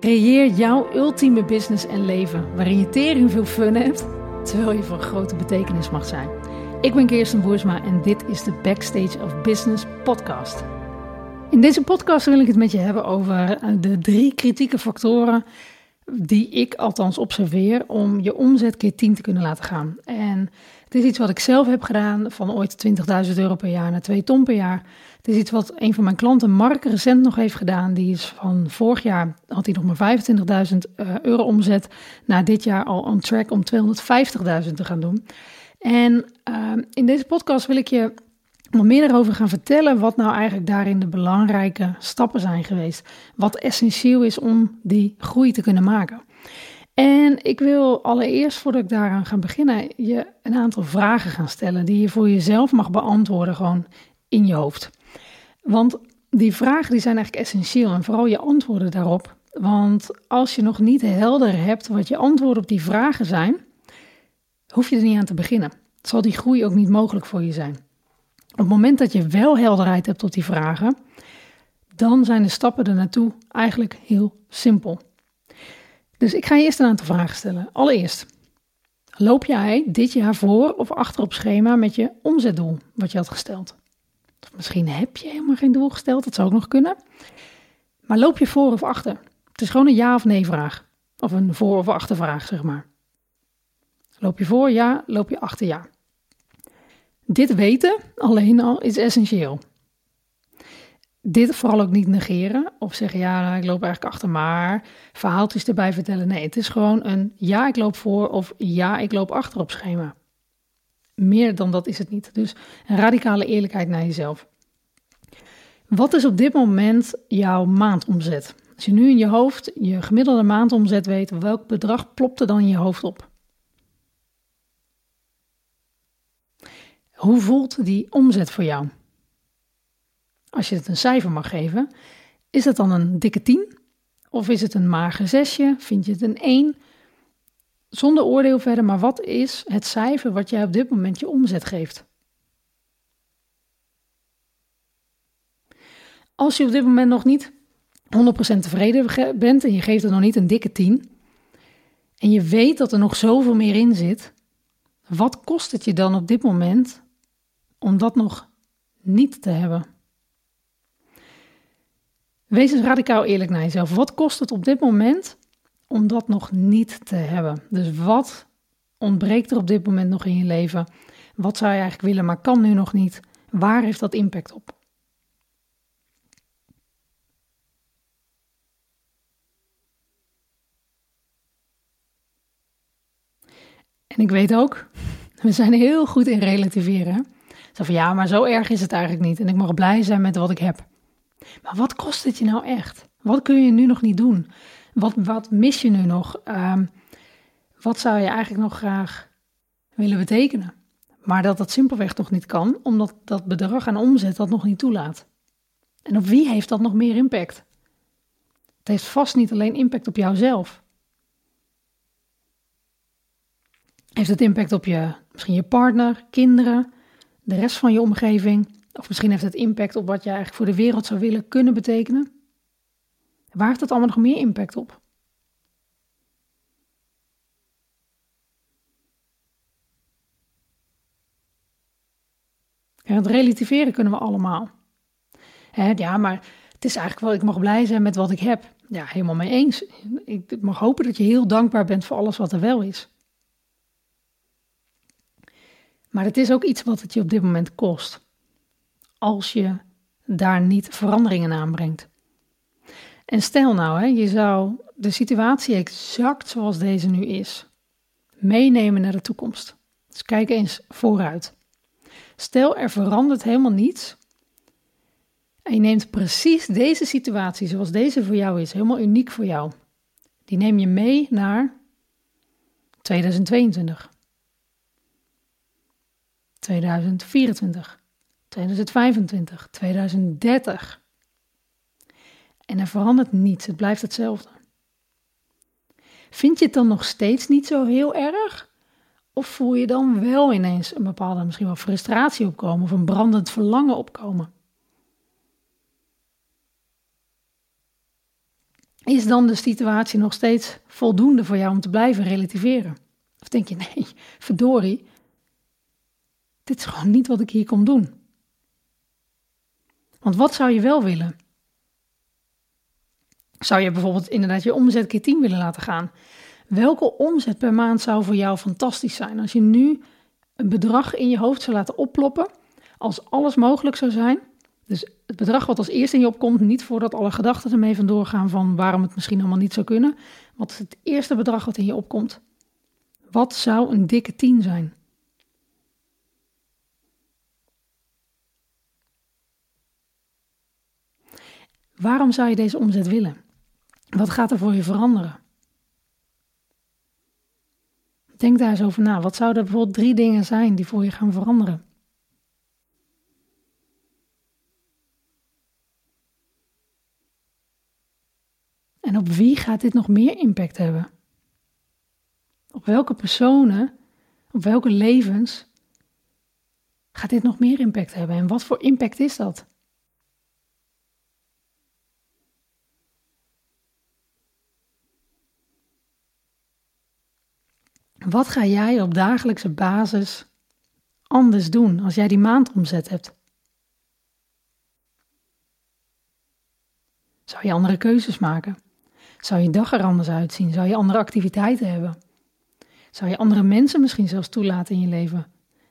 Creëer jouw ultieme business en leven waarin je tering veel fun hebt, terwijl je van grote betekenis mag zijn. Ik ben Kirsten Boersma en dit is de Backstage of Business podcast. In deze podcast wil ik het met je hebben over de drie kritieke factoren die ik althans observeer om je omzet keer 10 te kunnen laten gaan. En het is iets wat ik zelf heb gedaan, van ooit 20.000 euro per jaar naar 2 ton per jaar. Het is iets wat een van mijn klanten, Mark, recent nog heeft gedaan. Die is van vorig jaar, had hij nog maar 25.000 uh, euro omzet, naar dit jaar al on track om 250.000 te gaan doen. En uh, in deze podcast wil ik je nog meer erover gaan vertellen wat nou eigenlijk daarin de belangrijke stappen zijn geweest. Wat essentieel is om die groei te kunnen maken. En ik wil allereerst, voordat ik daaraan ga beginnen, je een aantal vragen gaan stellen die je voor jezelf mag beantwoorden, gewoon in je hoofd. Want die vragen die zijn eigenlijk essentieel en vooral je antwoorden daarop. Want als je nog niet helder hebt wat je antwoorden op die vragen zijn, hoef je er niet aan te beginnen. Zal die groei ook niet mogelijk voor je zijn. Op het moment dat je wel helderheid hebt op die vragen, dan zijn de stappen er naartoe eigenlijk heel simpel. Dus ik ga je eerst een aantal vragen stellen. Allereerst, loop jij dit jaar voor of achter op schema met je omzetdoel wat je had gesteld? Misschien heb je helemaal geen doel gesteld, dat zou ook nog kunnen. Maar loop je voor of achter? Het is gewoon een ja of nee vraag. Of een voor of achter vraag, zeg maar. Loop je voor ja, loop je achter ja. Dit weten alleen al is essentieel. Dit vooral ook niet negeren of zeggen ja, nou, ik loop eigenlijk achter, maar verhaaltjes erbij vertellen. Nee, het is gewoon een ja, ik loop voor of ja, ik loop achter op schema. Meer dan dat is het niet. Dus een radicale eerlijkheid naar jezelf. Wat is op dit moment jouw maandomzet? Als je nu in je hoofd je gemiddelde maandomzet weet, welk bedrag plopt er dan in je hoofd op? Hoe voelt die omzet voor jou? Als je het een cijfer mag geven, is het dan een dikke 10? Of is het een mager zesje? Vind je het een 1? Zonder oordeel verder, maar wat is het cijfer wat jij op dit moment je omzet geeft? Als je op dit moment nog niet 100% tevreden bent en je geeft er nog niet een dikke 10, en je weet dat er nog zoveel meer in zit, wat kost het je dan op dit moment om dat nog niet te hebben? Wees eens radicaal eerlijk naar jezelf. Wat kost het op dit moment om dat nog niet te hebben? Dus wat ontbreekt er op dit moment nog in je leven? Wat zou je eigenlijk willen, maar kan nu nog niet? Waar heeft dat impact op? En ik weet ook, we zijn heel goed in relativeren. Zo van ja, maar zo erg is het eigenlijk niet. En ik mag blij zijn met wat ik heb. Maar wat kost het je nou echt? Wat kun je nu nog niet doen? Wat, wat mis je nu nog? Um, wat zou je eigenlijk nog graag willen betekenen? Maar dat dat simpelweg toch niet kan, omdat dat bedrag aan omzet dat nog niet toelaat. En op wie heeft dat nog meer impact? Het heeft vast niet alleen impact op jouzelf. Heeft het impact op je, misschien je partner, kinderen, de rest van je omgeving? Of misschien heeft het impact op wat je eigenlijk voor de wereld zou willen kunnen betekenen? Waar heeft dat allemaal nog meer impact op? Het relativeren kunnen we allemaal. ja, maar het is eigenlijk wel, ik mag blij zijn met wat ik heb. Ja, helemaal mee eens. Ik mag hopen dat je heel dankbaar bent voor alles wat er wel is. Maar het is ook iets wat het je op dit moment kost als je daar niet veranderingen aanbrengt. En stel nou, hè, je zou de situatie exact zoals deze nu is, meenemen naar de toekomst. Dus kijk eens vooruit. Stel er verandert helemaal niets. En je neemt precies deze situatie zoals deze voor jou is, helemaal uniek voor jou. Die neem je mee naar 2022. 2024. 2025, 2030. En er verandert niets, het blijft hetzelfde. Vind je het dan nog steeds niet zo heel erg? Of voel je dan wel ineens een bepaalde misschien wel frustratie opkomen of een brandend verlangen opkomen? is dan de situatie nog steeds voldoende voor jou om te blijven relativeren? Of denk je, nee, verdorie, dit is gewoon niet wat ik hier kom doen. Want wat zou je wel willen? Zou je bijvoorbeeld inderdaad je omzet keer 10 willen laten gaan? Welke omzet per maand zou voor jou fantastisch zijn? Als je nu een bedrag in je hoofd zou laten opploppen, als alles mogelijk zou zijn. Dus het bedrag wat als eerste in je opkomt, niet voordat alle gedachten ermee vandoor gaan van waarom het misschien allemaal niet zou kunnen. Wat is het eerste bedrag wat in je opkomt? Wat zou een dikke 10 zijn? Waarom zou je deze omzet willen? Wat gaat er voor je veranderen? Denk daar eens over na. Wat zouden bijvoorbeeld drie dingen zijn die voor je gaan veranderen? En op wie gaat dit nog meer impact hebben? Op welke personen, op welke levens gaat dit nog meer impact hebben? En wat voor impact is dat? Wat ga jij op dagelijkse basis anders doen als jij die maandomzet hebt? Zou je andere keuzes maken? Zou je dag er anders uitzien? Zou je andere activiteiten hebben? Zou je andere mensen misschien zelfs toelaten in je leven?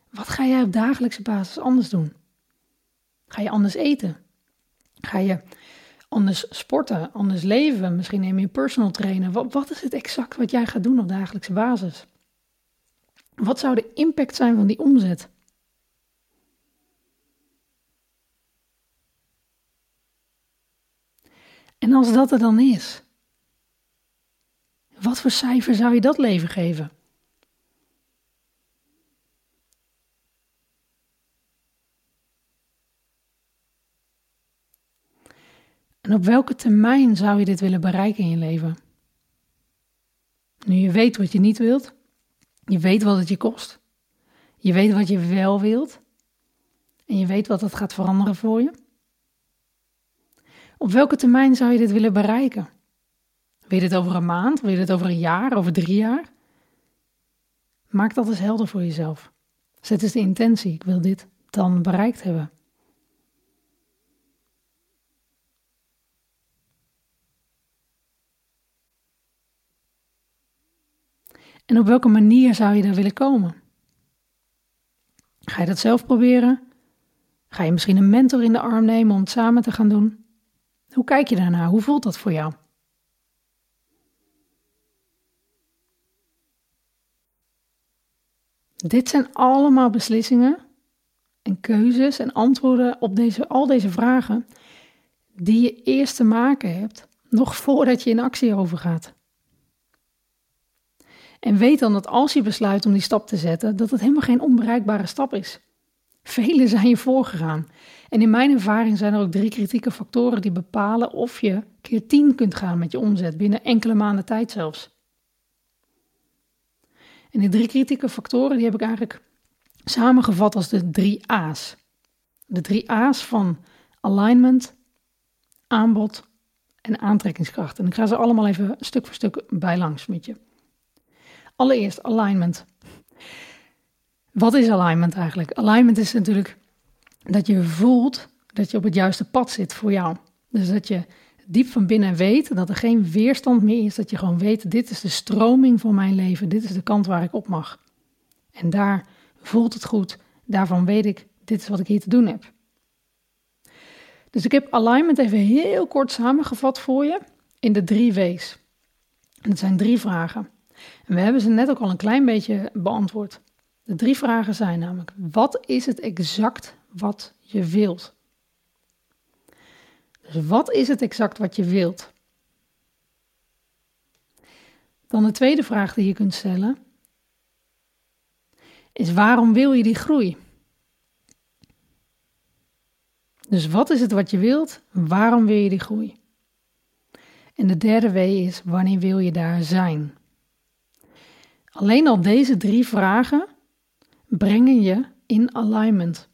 Wat ga jij op dagelijkse basis anders doen? Ga je anders eten? Ga je anders sporten, anders leven? Misschien neem je personal trainer. Wat, wat is het exact wat jij gaat doen op dagelijkse basis? Wat zou de impact zijn van die omzet? En als dat er dan is, wat voor cijfer zou je dat leven geven? En op welke termijn zou je dit willen bereiken in je leven? Nu je weet wat je niet wilt, je weet wat het je kost. Je weet wat je wel wilt. En je weet wat dat gaat veranderen voor je. Op welke termijn zou je dit willen bereiken? Wil je dit over een maand? Wil je dit over een jaar? Over drie jaar? Maak dat eens helder voor jezelf. Zet eens de intentie. Ik wil dit dan bereikt hebben. En op welke manier zou je daar willen komen? Ga je dat zelf proberen? Ga je misschien een mentor in de arm nemen om het samen te gaan doen? Hoe kijk je daarnaar? Hoe voelt dat voor jou? Dit zijn allemaal beslissingen en keuzes en antwoorden op deze, al deze vragen die je eerst te maken hebt, nog voordat je in actie overgaat. En weet dan dat als je besluit om die stap te zetten, dat het helemaal geen onbereikbare stap is. Velen zijn je voorgegaan. En in mijn ervaring zijn er ook drie kritieke factoren die bepalen of je keer tien kunt gaan met je omzet binnen enkele maanden tijd zelfs. En die drie kritieke factoren die heb ik eigenlijk samengevat als de drie A's. De drie A's van alignment, aanbod en aantrekkingskracht. En ik ga ze allemaal even stuk voor stuk bijlangs met je. Allereerst alignment. Wat is alignment eigenlijk? Alignment is natuurlijk dat je voelt dat je op het juiste pad zit voor jou. Dus dat je diep van binnen weet dat er geen weerstand meer is. Dat je gewoon weet, dit is de stroming van mijn leven. Dit is de kant waar ik op mag. En daar voelt het goed. Daarvan weet ik, dit is wat ik hier te doen heb. Dus ik heb alignment even heel kort samengevat voor je in de drie W's. En het zijn drie vragen. We hebben ze net ook al een klein beetje beantwoord. De drie vragen zijn namelijk: wat is het exact wat je wilt? Dus wat is het exact wat je wilt? Dan de tweede vraag die je kunt stellen is waarom wil je die groei? Dus wat is het wat je wilt? Waarom wil je die groei? En de derde W is wanneer wil je daar zijn? Alleen al deze drie vragen brengen je in alignment.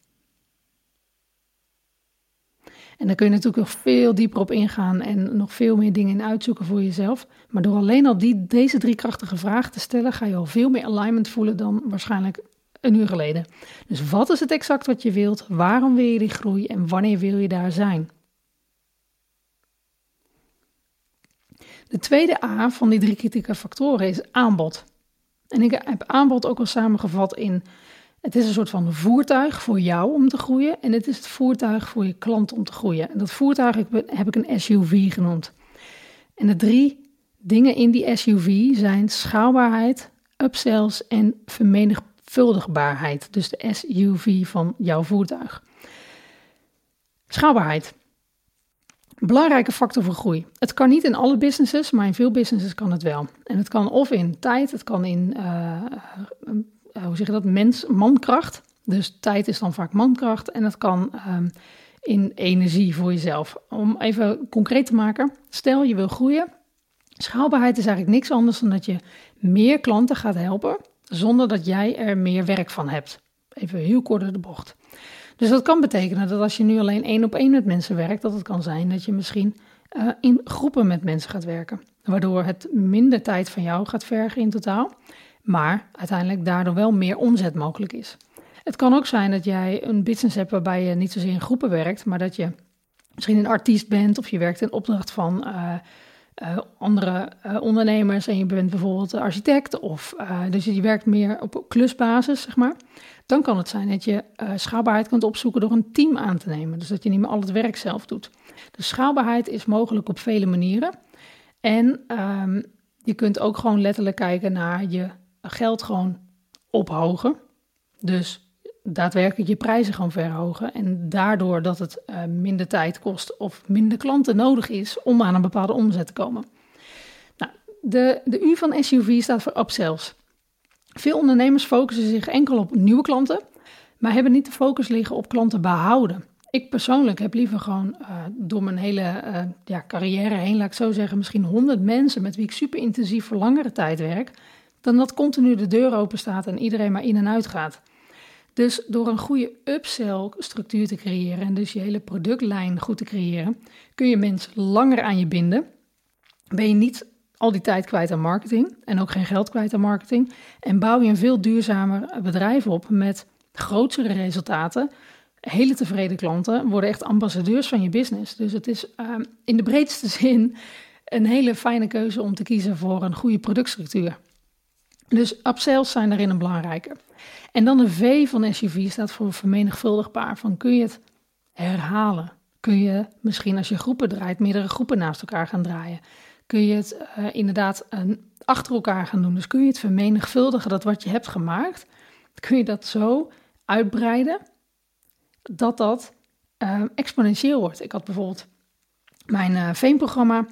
En daar kun je natuurlijk nog veel dieper op ingaan en nog veel meer dingen in uitzoeken voor jezelf. Maar door alleen al die, deze drie krachtige vragen te stellen, ga je al veel meer alignment voelen dan waarschijnlijk een uur geleden. Dus wat is het exact wat je wilt? Waarom wil je die groei en wanneer wil je daar zijn? De tweede A van die drie kritieke factoren is aanbod. En ik heb aanbod ook al samengevat in: het is een soort van voertuig voor jou om te groeien en het is het voertuig voor je klant om te groeien. En dat voertuig heb ik een SUV genoemd. En de drie dingen in die SUV zijn schaalbaarheid, upsells en vermenigvuldigbaarheid. Dus de SUV van jouw voertuig. Schaalbaarheid. Belangrijke factor voor groei. Het kan niet in alle businesses, maar in veel businesses kan het wel. En het kan of in tijd, het kan in, uh, hoe zeg je dat, mens, mankracht. Dus tijd is dan vaak mankracht. En het kan um, in energie voor jezelf. Om even concreet te maken, stel je wil groeien. Schaalbaarheid is eigenlijk niks anders dan dat je meer klanten gaat helpen, zonder dat jij er meer werk van hebt. Even heel kort door de bocht. Dus dat kan betekenen dat als je nu alleen één op één met mensen werkt, dat het kan zijn dat je misschien uh, in groepen met mensen gaat werken. Waardoor het minder tijd van jou gaat vergen in totaal, maar uiteindelijk daardoor wel meer omzet mogelijk is. Het kan ook zijn dat jij een business hebt waarbij je niet zozeer in groepen werkt, maar dat je misschien een artiest bent of je werkt in opdracht van uh, uh, andere uh, ondernemers en je bent bijvoorbeeld architect of dus je werkt meer op klusbasis, zeg maar. Dan kan het zijn dat je schaalbaarheid kunt opzoeken door een team aan te nemen. Dus dat je niet meer al het werk zelf doet. Dus schaalbaarheid is mogelijk op vele manieren. En um, je kunt ook gewoon letterlijk kijken naar je geld gewoon ophogen. Dus daadwerkelijk je prijzen gewoon verhogen. En daardoor dat het uh, minder tijd kost of minder klanten nodig is om aan een bepaalde omzet te komen. Nou, de, de U van SUV staat voor upsells. Veel ondernemers focussen zich enkel op nieuwe klanten, maar hebben niet de focus liggen op klanten behouden. Ik persoonlijk heb liever gewoon uh, door mijn hele uh, ja, carrière heen, laat ik zo zeggen, misschien 100 mensen met wie ik super intensief voor langere tijd werk, dan dat continu de deur open staat en iedereen maar in en uit gaat. Dus door een goede upsell structuur te creëren en dus je hele productlijn goed te creëren, kun je mensen langer aan je binden. Ben je niet al die tijd kwijt aan marketing en ook geen geld kwijt aan marketing. En bouw je een veel duurzamer bedrijf op met grotere resultaten. Hele tevreden klanten worden echt ambassadeurs van je business. Dus het is uh, in de breedste zin een hele fijne keuze om te kiezen voor een goede productstructuur. Dus upsells zijn daarin een belangrijke. En dan de V van SUV staat voor vermenigvuldigbaar. Van kun je het herhalen? Kun je misschien als je groepen draait, meerdere groepen naast elkaar gaan draaien? kun je het uh, inderdaad uh, achter elkaar gaan doen. Dus kun je het vermenigvuldigen, dat wat je hebt gemaakt, kun je dat zo uitbreiden dat dat uh, exponentieel wordt. Ik had bijvoorbeeld mijn Fame-programma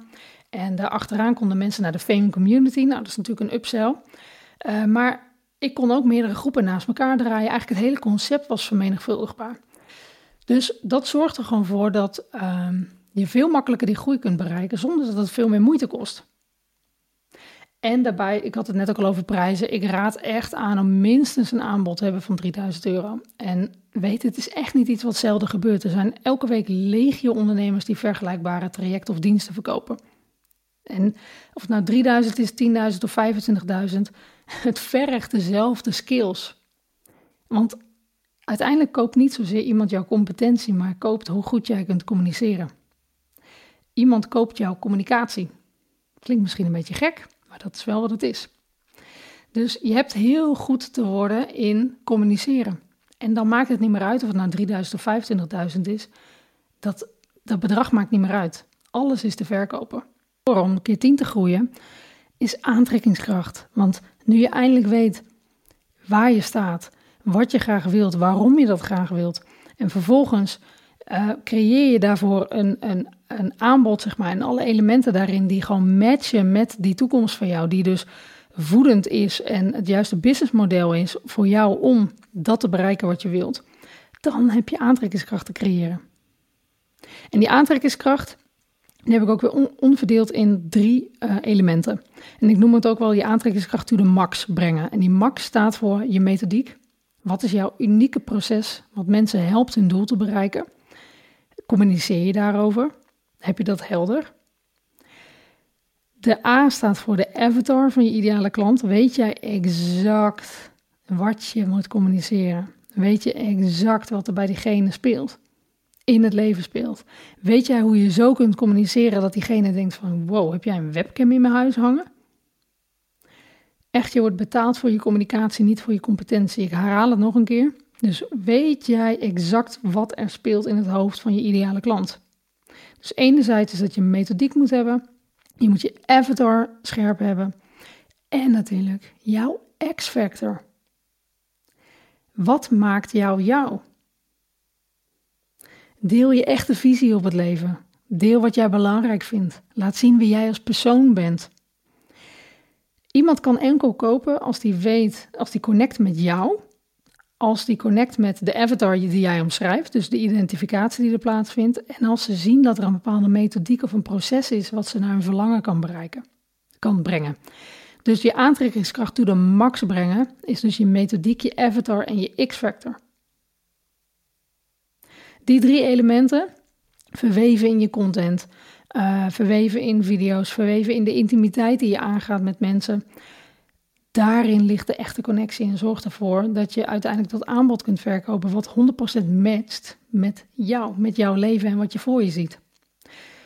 en daarachteraan konden mensen naar de Fame Community. Nou, dat is natuurlijk een upsell. Maar ik kon ook meerdere groepen naast elkaar draaien. Eigenlijk het hele concept was vermenigvuldigbaar. Dus dat zorgt er gewoon voor dat ehm, je veel makkelijker die groei kunt bereiken zonder dat het veel meer moeite kost. En daarbij, ik had het net ook al over prijzen, ik raad echt aan om minstens een aanbod te hebben van 3000 euro. En weet, het is echt niet iets wat zelden gebeurt. Er zijn elke week legio ondernemers die vergelijkbare trajecten of diensten verkopen. En of het nou 3000 is, 10.000 of 25.000, het vergt dezelfde skills. Want uiteindelijk koopt niet zozeer iemand jouw competentie, maar koopt hoe goed jij kunt communiceren. Iemand koopt jouw communicatie. Klinkt misschien een beetje gek, maar dat is wel wat het is. Dus je hebt heel goed te worden in communiceren. En dan maakt het niet meer uit of het nou 3000 of 25.000 is. Dat, dat bedrag maakt niet meer uit. Alles is te verkopen. Om een keer 10 te groeien is aantrekkingskracht. Want nu je eindelijk weet waar je staat, wat je graag wilt, waarom je dat graag wilt. En vervolgens uh, creëer je daarvoor een, een, een aanbod, zeg maar, en alle elementen daarin die gewoon matchen met die toekomst van jou, die dus voedend is en het juiste businessmodel is voor jou om dat te bereiken wat je wilt, dan heb je aantrekkingskracht te creëren. En die aantrekkingskracht, die heb ik ook weer onverdeeld in drie uh, elementen. En ik noem het ook wel je aantrekkingskracht to de max brengen. En die max staat voor je methodiek. Wat is jouw unieke proces wat mensen helpt hun doel te bereiken? Communiceer je daarover? Heb je dat helder? De A staat voor de avatar van je ideale klant. Weet jij exact wat je moet communiceren? Weet je exact wat er bij diegene speelt? In het leven speelt. Weet jij hoe je zo kunt communiceren dat diegene denkt van wow, heb jij een webcam in mijn huis hangen? Echt, je wordt betaald voor je communicatie, niet voor je competentie. Ik herhaal het nog een keer. Dus weet jij exact wat er speelt in het hoofd van je ideale klant? Dus enerzijds is dat je methodiek moet hebben. Je moet je avatar scherp hebben. En natuurlijk jouw X-factor. Wat maakt jou jou? Deel je echte visie op het leven. Deel wat jij belangrijk vindt. Laat zien wie jij als persoon bent. Iemand kan enkel kopen als die weet, als die connect met jou, als die connect met de avatar die jij omschrijft, dus de identificatie die er plaatsvindt, en als ze zien dat er een bepaalde methodiek of een proces is wat ze naar hun verlangen kan bereiken, kan brengen. Dus je aantrekkingskracht to de max brengen is dus je methodiek, je avatar en je X-factor. Die drie elementen verweven in je content, uh, verweven in video's, verweven in de intimiteit die je aangaat met mensen. Daarin ligt de echte connectie en zorgt ervoor dat je uiteindelijk dat aanbod kunt verkopen wat 100% matcht met jou, met jouw leven en wat je voor je ziet.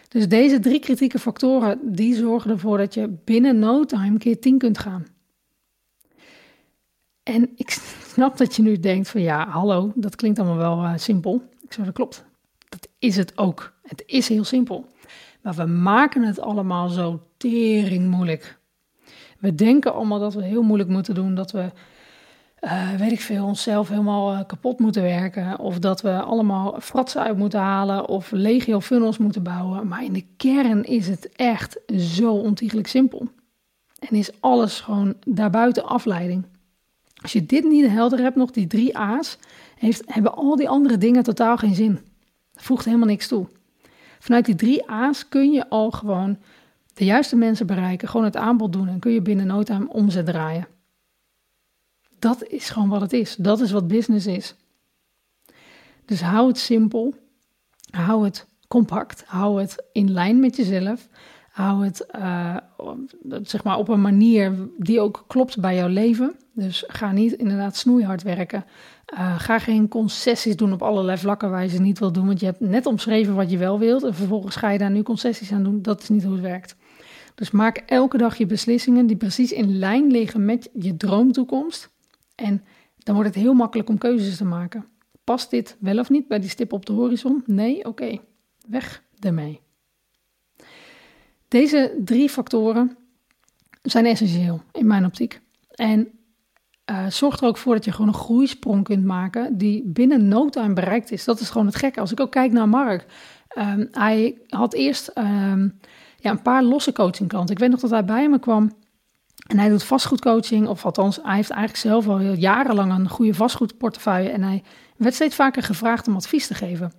Dus deze drie kritieke factoren, die zorgen ervoor dat je binnen no time keer 10 kunt gaan. En ik snap dat je nu denkt van ja, hallo, dat klinkt allemaal wel uh, simpel. Dat klopt. Dat is het ook. Het is heel simpel. Maar we maken het allemaal zo tering moeilijk. We denken allemaal dat we heel moeilijk moeten doen, dat we, uh, weet ik veel, onszelf helemaal uh, kapot moeten werken. Of dat we allemaal fratsen uit moeten halen of legio funnels moeten bouwen. Maar in de kern is het echt zo ontiegelijk simpel. En is alles gewoon daarbuiten afleiding. Als je dit niet helder hebt, nog die drie A's, heeft, hebben al die andere dingen totaal geen zin. Dat voegt helemaal niks toe. Vanuit die drie A's kun je al gewoon de juiste mensen bereiken, gewoon het aanbod doen en kun je binnen no time omzet draaien. Dat is gewoon wat het is. Dat is wat business is. Dus hou het simpel, hou het compact, hou het in lijn met jezelf, hou het uh, zeg maar op een manier die ook klopt bij jouw leven. Dus ga niet inderdaad snoeihard werken. Uh, ga geen concessies doen op allerlei vlakken waar je ze niet wil doen. Want je hebt net omschreven wat je wel wilt. En vervolgens ga je daar nu concessies aan doen. Dat is niet hoe het werkt. Dus maak elke dag je beslissingen die precies in lijn liggen met je droomtoekomst. En dan wordt het heel makkelijk om keuzes te maken. Past dit wel of niet bij die stip op de horizon? Nee? Oké. Weg ermee. Deze drie factoren zijn essentieel in mijn optiek. En uh, zorg er ook voor dat je gewoon een groeisprong kunt maken die binnen no time bereikt is. Dat is gewoon het gekke. Als ik ook kijk naar Mark, um, hij had eerst um, ja, een paar losse coachingklanten. Ik weet nog dat hij bij me kwam en hij doet vastgoedcoaching, of althans, hij heeft eigenlijk zelf al jarenlang een goede vastgoedportefeuille en hij werd steeds vaker gevraagd om advies te geven.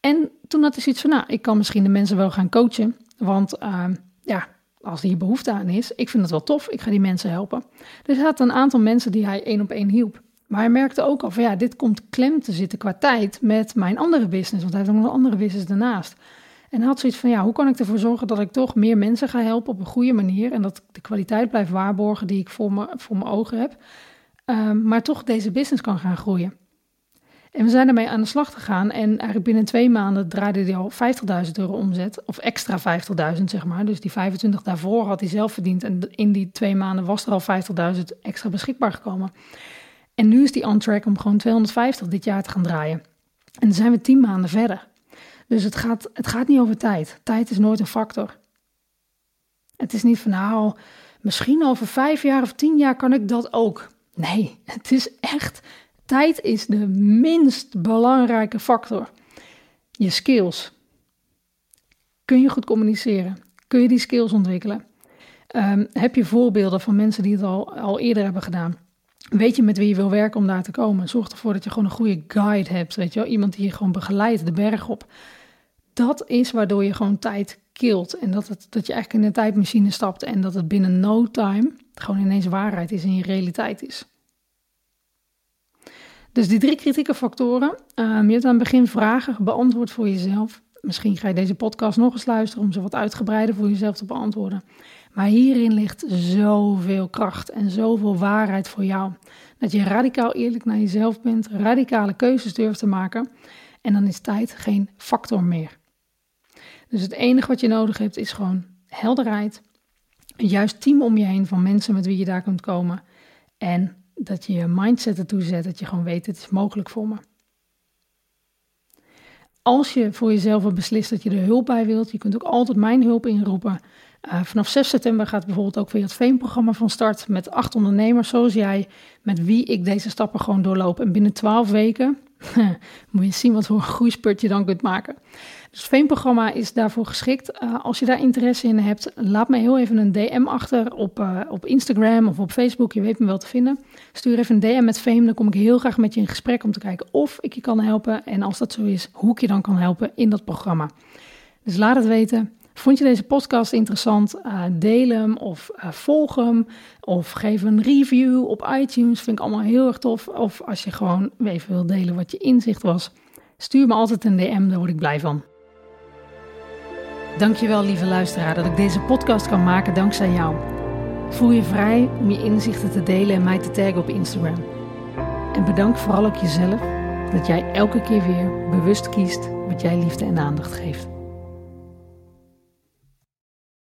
En toen had hij zoiets van, nou, ik kan misschien de mensen wel gaan coachen, want uh, ja, als hier behoefte aan is, ik vind het wel tof, ik ga die mensen helpen. Dus hij had een aantal mensen die hij één op één hielp. Maar hij merkte ook al van ja, dit komt klem te zitten qua tijd met mijn andere business, want hij heeft ook nog een andere business daarnaast. En hij had zoiets van ja, hoe kan ik ervoor zorgen dat ik toch meer mensen ga helpen op een goede manier en dat ik de kwaliteit blijf waarborgen die ik voor, me, voor mijn ogen heb, um, maar toch deze business kan gaan groeien. En we zijn ermee aan de slag gegaan. En eigenlijk binnen twee maanden draaide hij al 50.000 euro omzet. Of extra 50.000, zeg maar. Dus die 25 daarvoor had hij zelf verdiend. En in die twee maanden was er al 50.000 extra beschikbaar gekomen. En nu is die on track om gewoon 250 dit jaar te gaan draaien. En dan zijn we tien maanden verder. Dus het gaat, het gaat niet over tijd. Tijd is nooit een factor. Het is niet van nou, misschien over vijf jaar of tien jaar kan ik dat ook. Nee, het is echt Tijd is de minst belangrijke factor. Je skills. Kun je goed communiceren? Kun je die skills ontwikkelen? Um, heb je voorbeelden van mensen die het al, al eerder hebben gedaan? Weet je met wie je wil werken om daar te komen? Zorg ervoor dat je gewoon een goede guide hebt. Weet je wel? Iemand die je gewoon begeleidt de berg op. Dat is waardoor je gewoon tijd kilt. En dat, het, dat je eigenlijk in een tijdmachine stapt. En dat het binnen no time gewoon ineens waarheid is en je realiteit is. Dus die drie kritieke factoren. Um, je hebt aan het begin vragen beantwoord voor jezelf. Misschien ga je deze podcast nog eens luisteren om ze wat uitgebreider voor jezelf te beantwoorden. Maar hierin ligt zoveel kracht en zoveel waarheid voor jou. Dat je radicaal eerlijk naar jezelf bent, radicale keuzes durft te maken. En dan is tijd geen factor meer. Dus het enige wat je nodig hebt is gewoon helderheid. Een juist team om je heen van mensen met wie je daar kunt komen. En dat je je mindset ertoe zet, dat je gewoon weet, het is mogelijk voor me. Als je voor jezelf beslist dat je er hulp bij wilt, je kunt ook altijd mijn hulp inroepen. Uh, vanaf 6 september gaat bijvoorbeeld ook weer het Veen-programma van start met acht ondernemers zoals jij, met wie ik deze stappen gewoon doorloop. En binnen 12 weken moet je zien wat voor een groeispurt je dan kunt maken. Dus het Veen-programma is daarvoor geschikt. Uh, als je daar interesse in hebt, laat me heel even een DM achter op, uh, op Instagram of op Facebook. Je weet me wel te vinden. Stuur even een DM met Veem, dan kom ik heel graag met je in gesprek om te kijken of ik je kan helpen. En als dat zo is, hoe ik je dan kan helpen in dat programma. Dus laat het weten. Vond je deze podcast interessant? Uh, deel hem of uh, volg hem. Of geef een review op iTunes. Vind ik allemaal heel erg tof. Of als je gewoon even wil delen wat je inzicht was. Stuur me altijd een DM, daar word ik blij van. Dankjewel lieve luisteraar dat ik deze podcast kan maken dankzij jou. Voel je vrij om je inzichten te delen en mij te taggen op Instagram. En bedank vooral ook jezelf dat jij elke keer weer bewust kiest wat jij liefde en aandacht geeft.